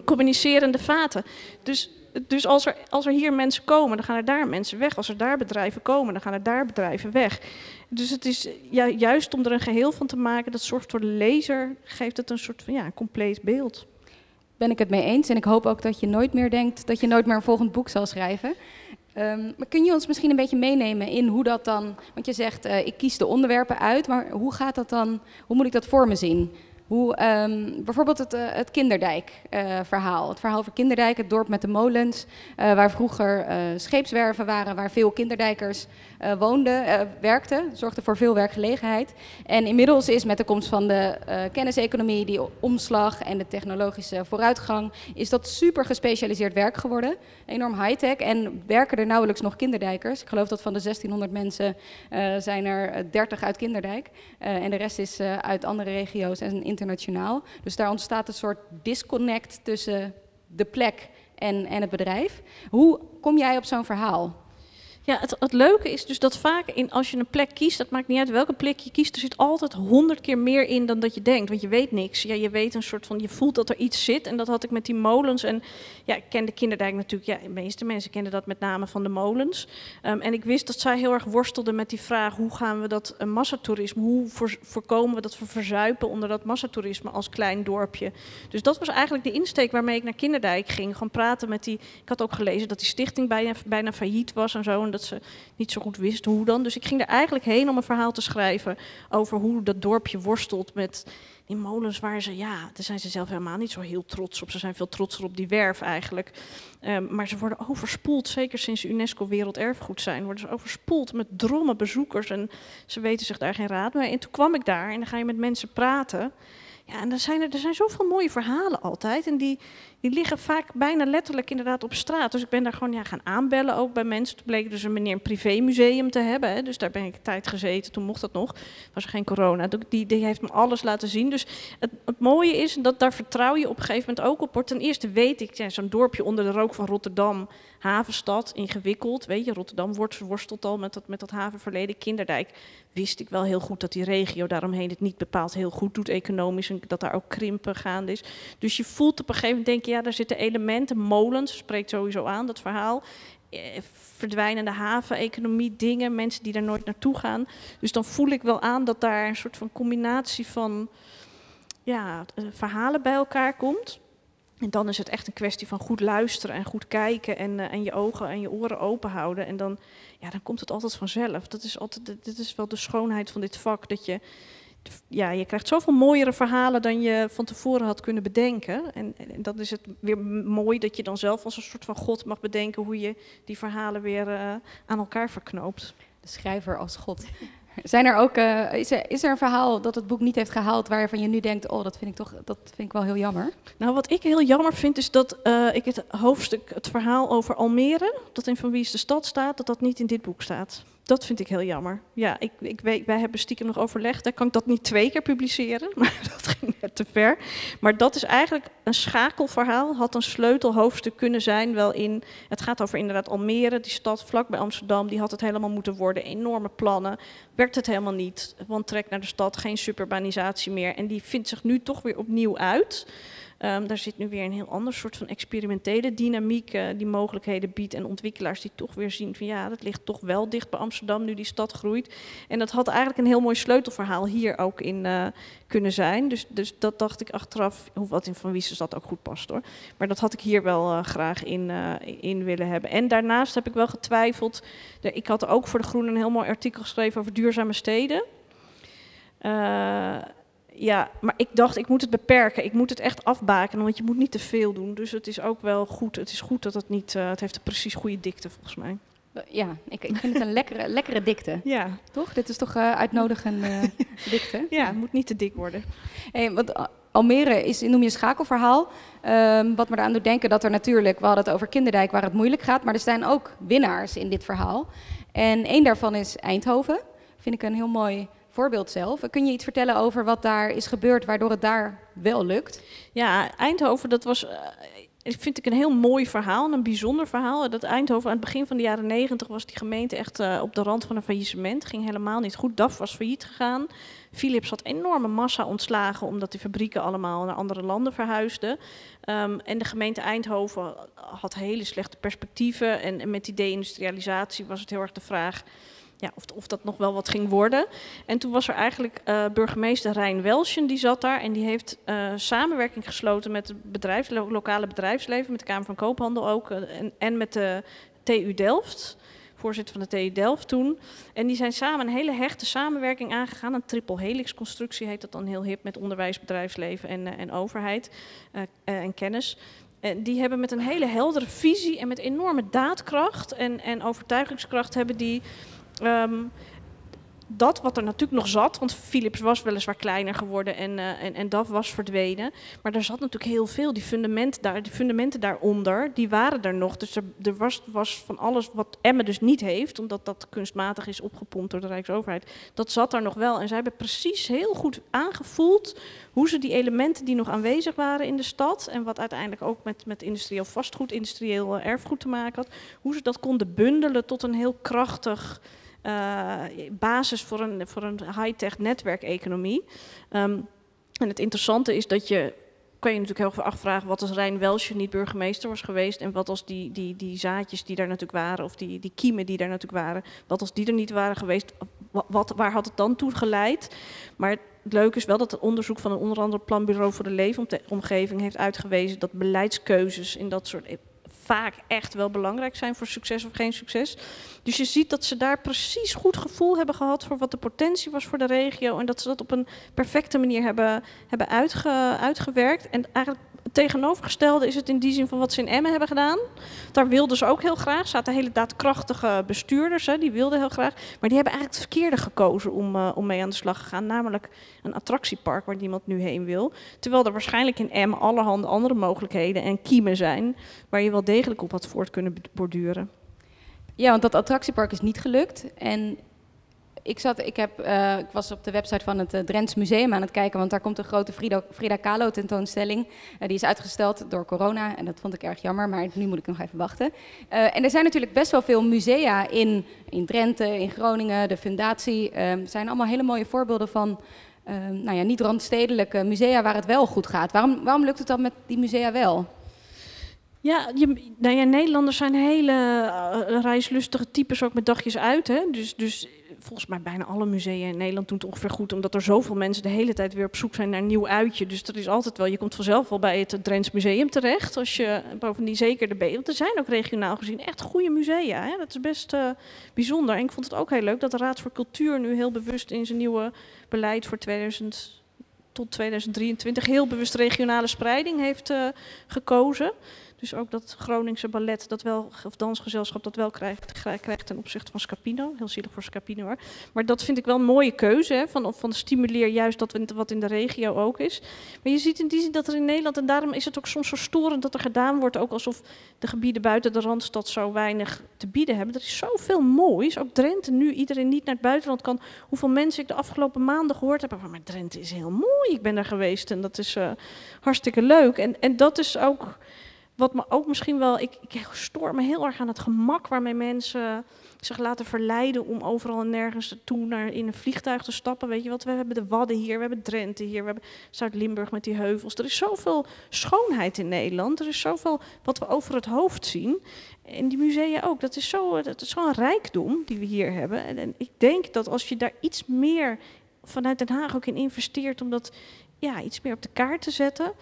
communicerende vaten. Dus dus als er, als er hier mensen komen, dan gaan er daar mensen weg. Als er daar bedrijven komen, dan gaan er daar bedrijven weg. Dus het is ja, juist om er een geheel van te maken, dat zorgt voor de lezer, geeft het een soort van ja, compleet beeld.
Ben ik het mee eens en ik hoop ook dat je nooit meer denkt dat je nooit meer een volgend boek zal schrijven. Um, maar kun je ons misschien een beetje meenemen in hoe dat dan, want je zegt uh, ik kies de onderwerpen uit, maar hoe gaat dat dan, hoe moet ik dat voor me zien? Hoe um, bijvoorbeeld het, uh, het Kinderdijk-verhaal. Uh, het verhaal over Kinderdijk, het dorp met de molens, uh, waar vroeger scheepswerven waren, waar veel kinderdijkers woonden, werkten, zorgde voor veel werkgelegenheid. En inmiddels is met de komst van de kenniseconomie, die omslag en de technologische vooruitgang, is dat super gespecialiseerd werk geworden. Enorm high-tech en werken er nauwelijks nog kinderdijkers. Ik geloof dat van de 1600 mensen zijn er 30 uit Kinderdijk en de rest is uit andere regio's en internationaal. Dus daar ontstaat een soort disconnect tussen de plek en, en het bedrijf. Hoe kom jij op zo'n verhaal?
Ja, het, het, leuke is dus dat vaak in, als je een plek kiest, dat maakt niet uit welke plek je kiest, er zit altijd honderd keer meer in dan dat je denkt. Want je weet niks. Ja, je weet een soort van, je voelt dat er iets zit. En dat had ik met die molens. En ja, ik ken de kinderdijk natuurlijk. Ja, de meeste mensen kennen dat met name van de molens. Um, en ik wist dat zij heel erg worstelden met die vraag: hoe gaan we dat uh, massatoerisme, hoe voor, voorkomen we dat we verzuipen onder dat massatoerisme als klein dorpje? Dus dat was eigenlijk de insteek waarmee ik naar Kinderdijk ging. Gewoon praten met die. Ik had ook gelezen dat die stichting bijna, failliet was en zo. Dat ze niet zo goed wisten hoe dan. Dus ik ging er eigenlijk heen om een verhaal te schrijven over hoe dat dorpje worstelt met die molens waar ze, ja, daar zijn ze zelf helemaal niet zo heel trots op. Ze zijn veel trotser op die werf eigenlijk. Um, maar ze worden overspoeld, zeker sinds UNESCO Werelderfgoed zijn, worden ze overspoeld met drommen bezoekers en ze weten zich daar geen raad mee. En toen kwam ik daar en dan ga je met mensen praten. Ja, en dan zijn er, er zijn zoveel mooie verhalen altijd. En die, die liggen vaak bijna letterlijk inderdaad op straat. Dus ik ben daar gewoon ja, gaan aanbellen ook bij mensen. Toen bleek dus een meneer een privémuseum te hebben. Hè. Dus daar ben ik tijd gezeten. Toen mocht dat nog. Was er geen corona. Die, die heeft me alles laten zien. Dus het, mooie is, dat daar vertrouw je op een gegeven moment ook op. Ten eerste weet ik, ja, zo'n dorpje onder de rook van Rotterdam havenstad, ingewikkeld. Weet je, Rotterdam wordt, worstelt al met dat, met dat havenverleden. Kinderdijk wist ik wel heel goed dat die regio daaromheen het niet bepaald heel goed doet economisch. En dat daar ook krimpen gaande is. Dus je voelt op een gegeven moment, denk ja, daar zitten elementen, molens, spreekt sowieso aan, dat verhaal. Eh, verdwijnende haven, economie, dingen, mensen die daar nooit naartoe gaan. Dus dan voel ik wel aan dat daar een soort van combinatie van ja, eh, verhalen bij elkaar komt. En dan is het echt een kwestie van goed luisteren en goed kijken en, uh, en je ogen en je oren open houden. En dan, ja, dan komt het altijd vanzelf. Dat is, altijd, dit is wel de schoonheid van dit vak. Dat je, ja, je krijgt zoveel mooiere verhalen dan je van tevoren had kunnen bedenken. En, en dan is het weer mooi dat je dan zelf als een soort van God mag bedenken hoe je die verhalen weer uh, aan elkaar verknoopt.
De schrijver als God. Zijn er ook, uh, is, er, is er een verhaal dat het boek niet heeft gehaald waarvan je nu denkt, oh, dat vind ik toch, dat vind ik wel heel jammer?
Nou, wat ik heel jammer vind is dat uh, ik het hoofdstuk, het verhaal over Almere, dat in Van Wie is de Stad staat, dat dat niet in dit boek staat. Dat vind ik heel jammer. Ja, ik, ik weet, wij hebben stiekem nog overlegd. Dan kan ik dat niet twee keer publiceren, maar dat ging net te ver. Maar dat is eigenlijk een schakelverhaal. Had een sleutelhoofdstuk kunnen zijn. Wel in, het gaat over inderdaad Almere, die stad vlak bij Amsterdam. Die had het helemaal moeten worden. Enorme plannen. Werkt het helemaal niet. Want trek naar de stad, geen suburbanisatie meer. En die vindt zich nu toch weer opnieuw uit. Um, daar zit nu weer een heel ander soort van experimentele dynamiek uh, die mogelijkheden biedt. En ontwikkelaars die toch weer zien van ja, dat ligt toch wel dicht bij Amsterdam nu die stad groeit. En dat had eigenlijk een heel mooi sleutelverhaal hier ook in uh, kunnen zijn. Dus, dus dat dacht ik achteraf, wat in Van Wies dat ook goed past hoor. Maar dat had ik hier wel uh, graag in, in willen hebben. En daarnaast heb ik wel getwijfeld. Ik had ook voor De Groene een heel mooi artikel geschreven over duurzame steden. Uh, ja, maar ik dacht, ik moet het beperken. Ik moet het echt afbaken, want je moet niet te veel doen. Dus het is ook wel goed. Het is goed dat het niet. Uh, het heeft een precies goede dikte, volgens mij.
Ja, ik, ik vind het een lekkere, lekkere dikte.
Ja.
Toch? Dit is toch uh, uitnodigende uh, dikte?
Ja, het moet niet te dik worden.
Hey, want Almere is, noem je een schakelverhaal. Um, wat me eraan doet denken dat er natuurlijk, we hadden het over Kinderdijk waar het moeilijk gaat, maar er zijn ook winnaars in dit verhaal. En één daarvan is Eindhoven. Vind ik een heel mooi zelf. Kun je iets vertellen over wat daar is gebeurd, waardoor het daar wel lukt?
Ja, Eindhoven, dat was, uh, vind ik een heel mooi verhaal, een bijzonder verhaal. Dat Eindhoven aan het begin van de jaren negentig was die gemeente echt uh, op de rand van een faillissement. Ging helemaal niet goed. DAF was failliet gegaan. Philips had enorme massa ontslagen omdat die fabrieken allemaal naar andere landen verhuisden. Um, en de gemeente Eindhoven had hele slechte perspectieven. En, en met die deindustrialisatie was het heel erg de vraag ja, of, of, dat nog wel wat ging worden. En toen was er eigenlijk uh, burgemeester Rijn Welsjen, die zat daar en die heeft uh, samenwerking gesloten met het bedrijfs, lo lokale bedrijfsleven, met de Kamer van Koophandel ook uh, en, en, met de TU Delft, voorzitter van de TU Delft toen. En die zijn samen een hele hechte samenwerking aangegaan, een triple helix constructie heet dat dan heel hip, met onderwijs, bedrijfsleven en, en overheid en kennis. En die hebben met een hele heldere visie en met enorme daadkracht en, en overtuigingskracht hebben die Um, dat wat er natuurlijk nog zat, want Philips was weliswaar kleiner geworden en, uh, en, en DAF was verdwenen. Maar er zat natuurlijk heel veel. Die, daar, die fundamenten daaronder, die waren er nog. Dus er, was, was van alles wat Emmen dus niet heeft, omdat dat kunstmatig is opgepompt door de Rijksoverheid. Dat zat er nog wel. En zij hebben precies heel goed aangevoeld hoe ze die elementen die nog aanwezig waren in de stad. En wat uiteindelijk ook met, met industrieel vastgoed, industrieel erfgoed te maken had. Hoe ze dat konden bundelen tot een heel krachtig uh, basis voor een, voor een high-tech netwerkeconomie. Um, en het interessante is dat je kan je natuurlijk heel veel afvragen wat als Rijn Welsje niet burgemeester was geweest en wat als die, die, die zaadjes die daar natuurlijk waren of die, die kiemen die daar natuurlijk waren, wat als die er niet waren geweest, wat, waar had het dan toe geleid? Maar het leuke is wel dat het onderzoek van een onder andere planbureau voor de leefomgeving heeft uitgewezen dat beleidskeuzes in dat soort vaak echt wel belangrijk zijn voor succes of geen succes. Dus je ziet dat ze daar precies goed gevoel hebben gehad voor wat de potentie was voor de regio. En dat ze dat op een perfecte manier hebben, hebben uitge, uitgewerkt. En eigenlijk tegenovergestelde is het in die zin van wat ze in Emmen hebben gedaan. Daar wilden ze ook heel graag. Zaten hele daadkrachtige bestuurders, hè, die wilden heel graag. Maar die hebben eigenlijk het verkeerde gekozen om, uh, om mee aan de slag te gaan. Namelijk een attractiepark waar niemand nu heen wil. Terwijl er waarschijnlijk in Emmen allerhande andere mogelijkheden en kiemen zijn... waar je wel degelijk op had voort kunnen borduren.
Ja, want dat attractiepark is niet gelukt. En ik, zat, ik, heb, uh, ik was op de website van het uh, Drents Museum aan het kijken, want daar komt een grote Frida, Frida Kahlo tentoonstelling. Uh, die is uitgesteld door corona en dat vond ik erg jammer, maar nu moet ik nog even wachten. en er zijn natuurlijk best wel veel musea in, in Drenthe, in Groningen, de Fundatie. Er zijn allemaal hele mooie voorbeelden van nou ja, niet randstedelijke musea waar het wel goed gaat. Waarom, waarom lukt het dan met die musea wel?
Ja, je, nou ja, Nederlanders zijn hele reislustige types ook met dagjes uit. Hè? Dus, dus volgens mij bijna alle musea in Nederland doen het ongeveer goed, omdat er zoveel mensen de hele tijd weer op zoek zijn naar een nieuw uitje. Dus dat is altijd wel, je komt vanzelf wel bij het Drents Museum terecht, als je bovendien zeker de. Want er zijn ook regionaal gezien echt goede musea. Hè? Dat is best uh, bijzonder. En ik vond het ook heel leuk dat de Raad voor Cultuur nu heel bewust in zijn nieuwe beleid voor 2000 tot 2023 heel bewust regionale spreiding heeft uh, gekozen. Dus ook dat Groningse ballet, dat wel, of dansgezelschap, dat wel krijgt, krijgt ten opzichte van Scapino. Heel zielig voor Scapino hoor. Maar dat vind ik wel een mooie keuze. Hè, van, van stimuleer juist dat wat in de regio ook is. Maar je ziet in die zin dat er in Nederland, en daarom is het ook soms zo storend dat er gedaan wordt, ook alsof de gebieden buiten de Randstad zo weinig te bieden hebben. Er is zoveel moois. Ook Drenthe, nu iedereen niet naar het buitenland kan. Hoeveel mensen ik de afgelopen maanden gehoord heb. Maar Drenthe is heel mooi. Ik ben daar geweest en dat is uh, hartstikke leuk. En, en dat is ook wat me ook misschien wel, ik, ik stoor me heel erg aan het gemak waarmee mensen zich laten verleiden om overal en nergens toe naar in een vliegtuig te stappen. Weet je wat, we hebben de Wadden hier, we hebben Drenthe hier, we hebben Zuid-Limburg met die heuvels. Er is zoveel schoonheid in Nederland, er is zoveel wat we over het hoofd zien. En die musea ook, dat is zo'n zo rijkdom die we hier hebben. En, en ik denk dat als je daar iets meer vanuit Den Haag ook in investeert om dat ja, iets meer op de kaart te zetten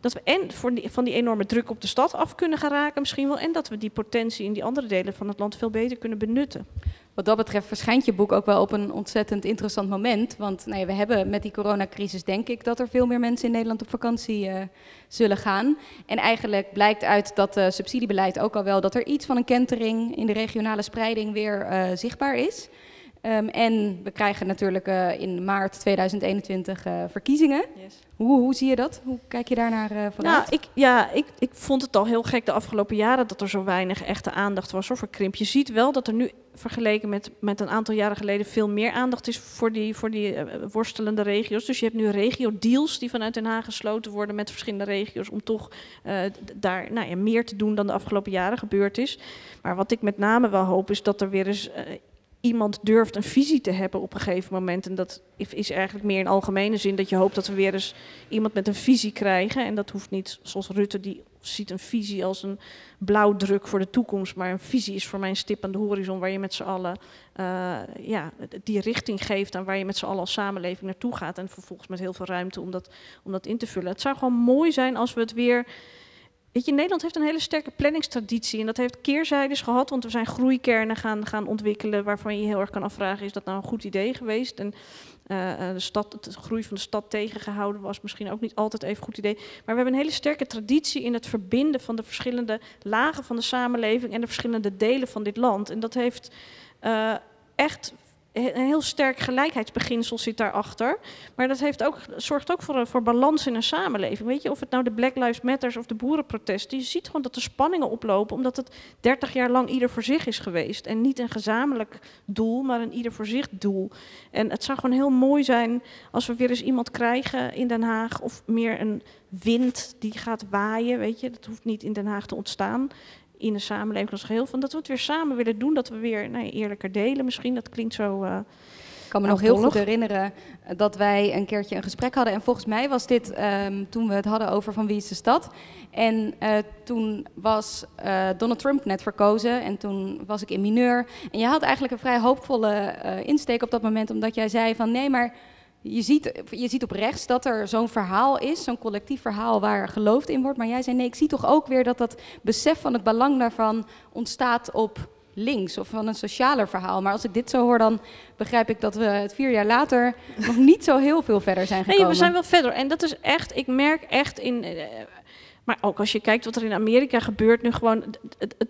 dat we en voor die, van die enorme druk op de stad af kunnen gaan raken misschien wel. En dat we die potentie in die andere delen van het land veel beter kunnen benutten.
Wat dat betreft verschijnt je boek ook wel op een ontzettend interessant moment. Want nou ja, we hebben met die coronacrisis denk ik dat er veel meer mensen in Nederland op vakantie uh, zullen gaan. En eigenlijk blijkt uit dat uh, subsidiebeleid ook al wel dat er iets van een kentering in de regionale spreiding weer uh, zichtbaar is. Um, en we krijgen natuurlijk uh, in maart 2021 uh, verkiezingen. Yes. Hoe, hoe zie je dat? Hoe kijk je daar naar uh, vanuit?
Nou, ik, ja, ik, ik vond het al heel gek de afgelopen jaren dat er zo weinig echte aandacht was voor krimp. Je ziet wel dat er nu vergeleken met, met een aantal jaren geleden veel meer aandacht is voor die, voor die worstelende regio's. Dus je hebt nu regio-deals die vanuit Den Haag gesloten worden met verschillende regio's om toch daar nou ja, meer te doen dan de afgelopen jaren gebeurd is. Maar wat ik met name wel hoop is dat er weer eens iemand durft een visie te hebben op een gegeven moment. En dat is eigenlijk meer in algemene zin dat je hoopt dat we weer eens iemand met een visie krijgen. En dat hoeft niet zoals Rutte, die ziet een visie als een blauwdruk voor de toekomst. Maar een visie is voor mij een stip aan de horizon waar je met z'n allen uh, ja, die richting geeft aan waar je met z'n allen als samenleving naartoe gaat. En vervolgens met heel veel ruimte om dat, om dat in te vullen. Het zou gewoon mooi zijn als we het weer Nederland heeft een hele sterke planningstraditie en dat heeft keerzijdes gehad, want we zijn groeikernen gaan, gaan ontwikkelen waarvan je heel erg kan afvragen, is dat nou een goed idee geweest? En uh, de, stad, de groei van de stad tegengehouden was misschien ook niet altijd even goed idee. Maar we hebben een hele sterke traditie in het verbinden van de verschillende lagen van de samenleving en de verschillende delen van dit land. En dat heeft uh, echt een heel sterk gelijkheidsbeginsel zit daarachter. Maar dat heeft ook, zorgt ook voor, voor balans in een samenleving. Weet je, of het nou de Black Lives Matters of de boerenprotesten. Je ziet gewoon dat er spanningen oplopen, omdat het 30 jaar lang ieder voor zich is geweest. En niet een gezamenlijk doel, maar een ieder voor zich doel. En het zou gewoon heel mooi zijn als we weer eens iemand krijgen in Den Haag. Of meer een wind die gaat waaien. Weet je, dat hoeft niet in Den Haag te ontstaan in de samenleving als geheel. Van dat we het weer samen willen doen, dat we weer nou, eerlijker delen misschien. Dat klinkt zo... Uh,
ik kan me nog heel goed herinneren dat wij een keertje een gesprek hadden. En volgens mij was dit um, toen we het hadden over van wie is de stad. En uh, toen was uh, Donald Trump net verkozen en toen was ik in mineur. En je had eigenlijk een vrij hoopvolle insteek op dat moment, omdat jij zei van nee, maar je ziet, je ziet op rechts dat er zo'n verhaal is, zo'n collectief verhaal waar geloofd in wordt. Maar jij zei nee, ik zie toch ook weer dat dat besef van het belang daarvan ontstaat op links of van een socialer verhaal. Maar als ik dit zo hoor, dan begrijp ik dat we het vier jaar later nog niet zo heel veel verder zijn gekomen.
Nee, we zijn wel verder. En dat is echt, ik merk echt in. Eh, maar ook als je kijkt wat er in Amerika gebeurt, nu gewoon. Het, het,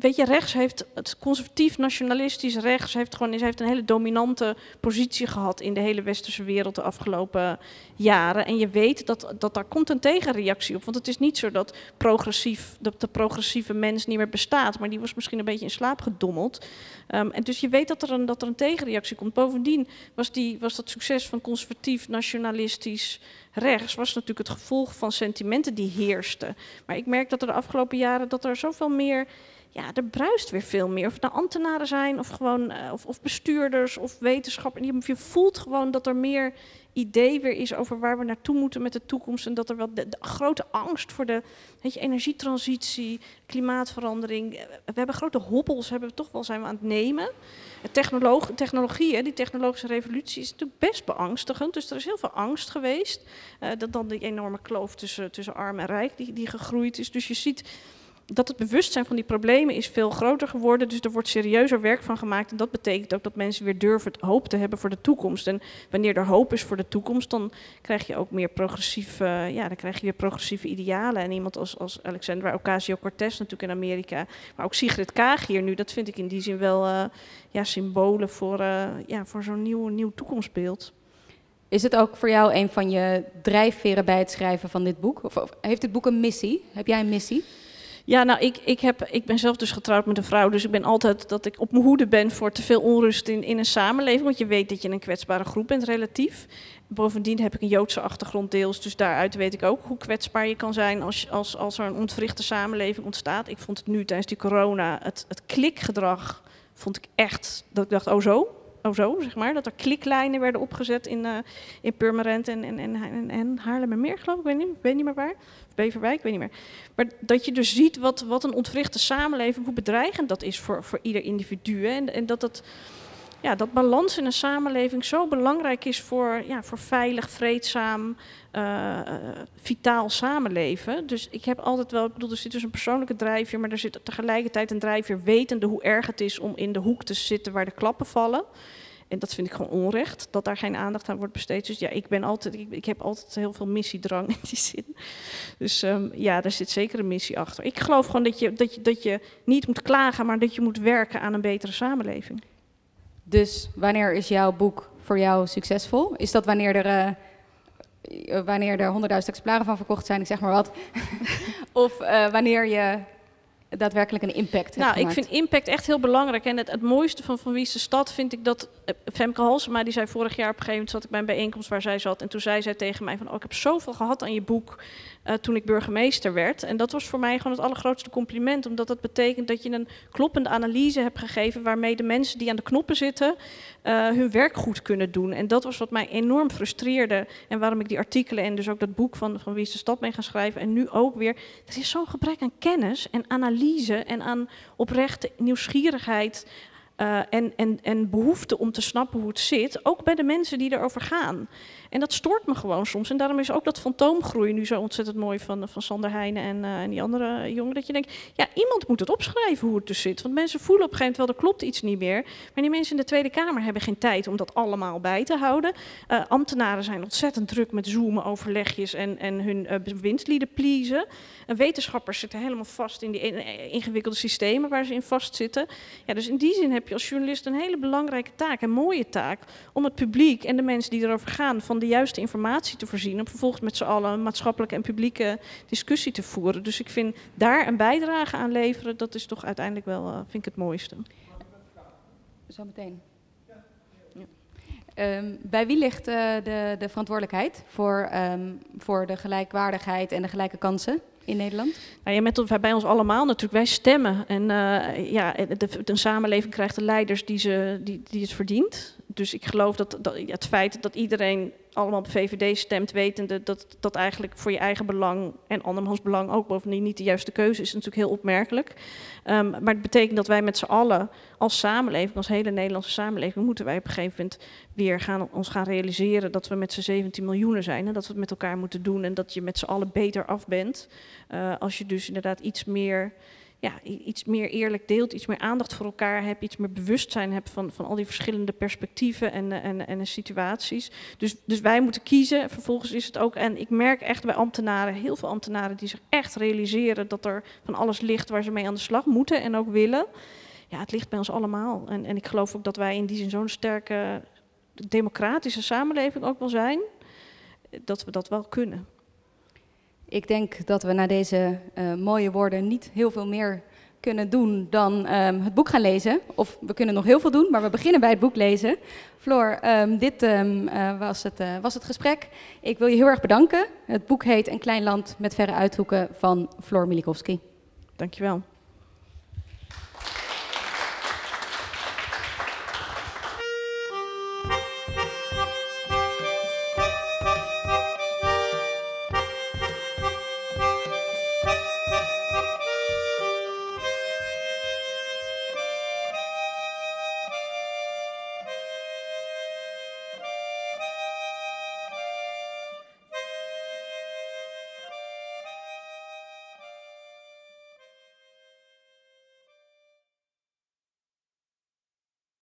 weet je, rechts heeft het conservatief nationalistisch rechts heeft gewoon heeft een hele dominante positie gehad in de hele westerse wereld de afgelopen jaren. En je weet dat, dat daar komt een tegenreactie op. Want het is niet zo dat, progressief, dat de progressieve mens niet meer bestaat, maar die was misschien een beetje in slaap gedommeld. Um, en dus je weet dat er een, dat er een tegenreactie komt. Bovendien was, die, was dat succes van conservatief nationalistisch rechts was natuurlijk het gevolg van sentimenten die heersten. Maar ik merk dat er de afgelopen jaren dat er zoveel meer ja, er bruist weer veel meer. Of het nou ambtenaren zijn, of gewoon uh, of, of, bestuurders, of wetenschappers. Je voelt gewoon dat er meer idee weer is over waar we naartoe moeten met de toekomst. En dat er wel de, grote angst voor de weet je, energietransitie, klimaatverandering. Eh, we hebben grote hobbels, hebben we toch wel zijn we aan het nemen. Technoloog, die technologische revolutie is natuurlijk best beangstigend. Dus er is heel veel angst geweest. Uh, dat dan die enorme kloof tussen, tussen arm en rijk die, die gegroeid is. Dus je ziet dat het bewustzijn van die problemen is veel groter geworden. Dus er wordt serieuzer werk van gemaakt. En dat betekent ook dat mensen weer durven hoop te hebben voor de toekomst. En wanneer er hoop is voor de toekomst, dan krijg je ook meer progressieve, ja, dan krijg je weer progressieve idealen. En iemand als, als Alexandra Ocasio-Cortez natuurlijk in Amerika, maar ook Sigrid Kaag hier nu, dat vind ik in die zin wel uh, ja, symbolen voor, uh, ja, voor zo'n nieuw, nieuw toekomstbeeld.
Is het ook voor jou een van je drijfveren bij het schrijven van dit boek? Of, of heeft dit boek een missie? Heb jij een missie?
Ja, nou, ik, ik, heb, ik ben zelf dus getrouwd met een vrouw, dus ik ben altijd dat ik op mijn hoede ben voor te veel onrust in, in een samenleving. Want je weet dat je een kwetsbare groep bent, relatief. Bovendien heb ik een Joodse achtergrond deels, dus daaruit weet ik ook hoe kwetsbaar je kan zijn als, als, als er een ontwrichte samenleving ontstaat. Ik vond het nu tijdens die corona, het, het klikgedrag, vond ik echt, dat ik dacht, oh zo, oh zo, zeg maar. Dat er kliklijnen werden opgezet in, uh, in Purmerend en, en, en, en Haarlemmermeer, geloof ik. Ik weet niet, weet niet meer waar. Beverwijk, ik weet niet meer. Maar dat je dus ziet wat, wat een ontwrichte samenleving, hoe bedreigend dat is voor, voor ieder individu. En, en dat dat ja, dat balans in een samenleving zo belangrijk is voor, ja, voor veilig, vreedzaam, uh, vitaal samenleven. Dus ik heb altijd wel, ik bedoel, er zit dus een persoonlijke drijfveer, maar er zit tegelijkertijd een drijfveer wetende hoe erg het is om in de hoek te zitten waar de klappen vallen. En dat vind ik gewoon onrecht, dat daar geen aandacht aan wordt besteed. Dus ja, ik ben altijd, ik, heb altijd heel veel missiedrang in die zin. Dus um, ja, daar zit zeker een missie achter. Ik geloof gewoon dat je, dat, je, dat je niet moet klagen, maar dat je moet werken aan een betere samenleving.
Dus wanneer is jouw boek voor jou succesvol? Is dat wanneer er, uh, wanneer er 100.000 exemplaren van verkocht zijn, ik zeg maar wat? of uh, wanneer je daadwerkelijk een impact
Nou, ik vind impact echt heel belangrijk. En het, het mooiste van Van de Stad vind ik dat... Uh, Femke Halsema, die zei vorig jaar op een gegeven moment... zat ik bij een bijeenkomst waar zij zat. En toen zei zij tegen mij van... Oh, ik heb zoveel gehad aan je boek uh, toen ik burgemeester werd. En dat was voor mij gewoon het allergrootste compliment. Omdat dat betekent dat je een kloppende analyse hebt gegeven... waarmee de mensen die aan de knoppen zitten... Uh, hun werk goed kunnen doen. En dat was wat mij enorm frustreerde. En waarom ik die artikelen en dus ook dat boek van, van Wie is de Stad mee gaan schrijven. En nu ook weer. Er is zo'n gebrek aan kennis en analyse en aan oprechte nieuwsgierigheid uh, en, en, en behoefte om te snappen hoe het zit, ook bij de mensen die erover gaan. En dat stoort me gewoon soms. En daarom is ook dat fantoomgroei nu zo ontzettend mooi van, van Sander Heijnen en, uh, en die andere jongen. Dat je denkt, ja, iemand moet het opschrijven hoe het dus zit. Want mensen voelen op een gegeven moment wel, er klopt iets niet meer. Maar die mensen in de Tweede Kamer hebben geen tijd om dat allemaal bij te houden. Uh, ambtenaren zijn ontzettend druk met zoomen, overlegjes en, en hun uh, bewindslieden pleasen. En wetenschappers zitten helemaal vast in die ingewikkelde systemen waar ze in vastzitten. Ja, dus in die zin heb je als journalist een hele belangrijke taak, een mooie taak, om het publiek en de mensen die erover gaan van de juiste informatie te voorzien, om vervolgens met z'n allen een maatschappelijke en publieke discussie te voeren. Dus ik vind daar een bijdrage aan leveren, dat is toch uiteindelijk wel, uh, vind ik het mooiste.
Zometeen. Um, bij wie ligt uh, de, de, verantwoordelijkheid voor, um, voor de gelijkwaardigheid en de gelijke kansen? in Nederland?
Nou, ja, met, bij ons allemaal natuurlijk. Wij stemmen. En uh, ja, de, de, samenleving krijgt de leiders die, ze, die, die het verdient. Dus ik geloof dat, dat het feit dat iedereen allemaal op VVD stemt, wetende dat dat eigenlijk voor je eigen belang en andermans belang ook bovendien niet de juiste keuze is, natuurlijk heel opmerkelijk. Um, maar het betekent dat wij met z'n allen als samenleving, als hele Nederlandse samenleving, moeten wij op een gegeven moment weer gaan, ons gaan realiseren dat we met z'n 17 miljoenen zijn en dat we het met elkaar moeten doen en dat je met z'n allen beter af bent. Uh, als je dus inderdaad iets meer ja, iets meer eerlijk deelt, iets meer aandacht voor elkaar hebt, iets meer bewustzijn hebt van, van al die verschillende perspectieven en, en, en situaties. Dus, dus wij moeten kiezen. Vervolgens is het ook, en ik merk echt bij ambtenaren, heel veel ambtenaren die zich echt realiseren dat er van alles ligt waar ze mee aan de slag moeten en ook willen. Ja, het ligt bij ons allemaal. En, en ik geloof ook dat wij in die zin zo'n sterke democratische samenleving ook wel zijn, dat we dat wel kunnen.
Ik denk dat we na deze uh, mooie woorden niet heel veel meer kunnen doen dan um, het boek gaan lezen. Of we kunnen nog heel veel doen, maar we beginnen bij het boek lezen. Floor, um, dit um, uh, was, het, uh, was het gesprek. Ik wil je heel erg bedanken. Het boek heet Een klein land met verre uithoeken van Floor Milikowski.
Dankjewel.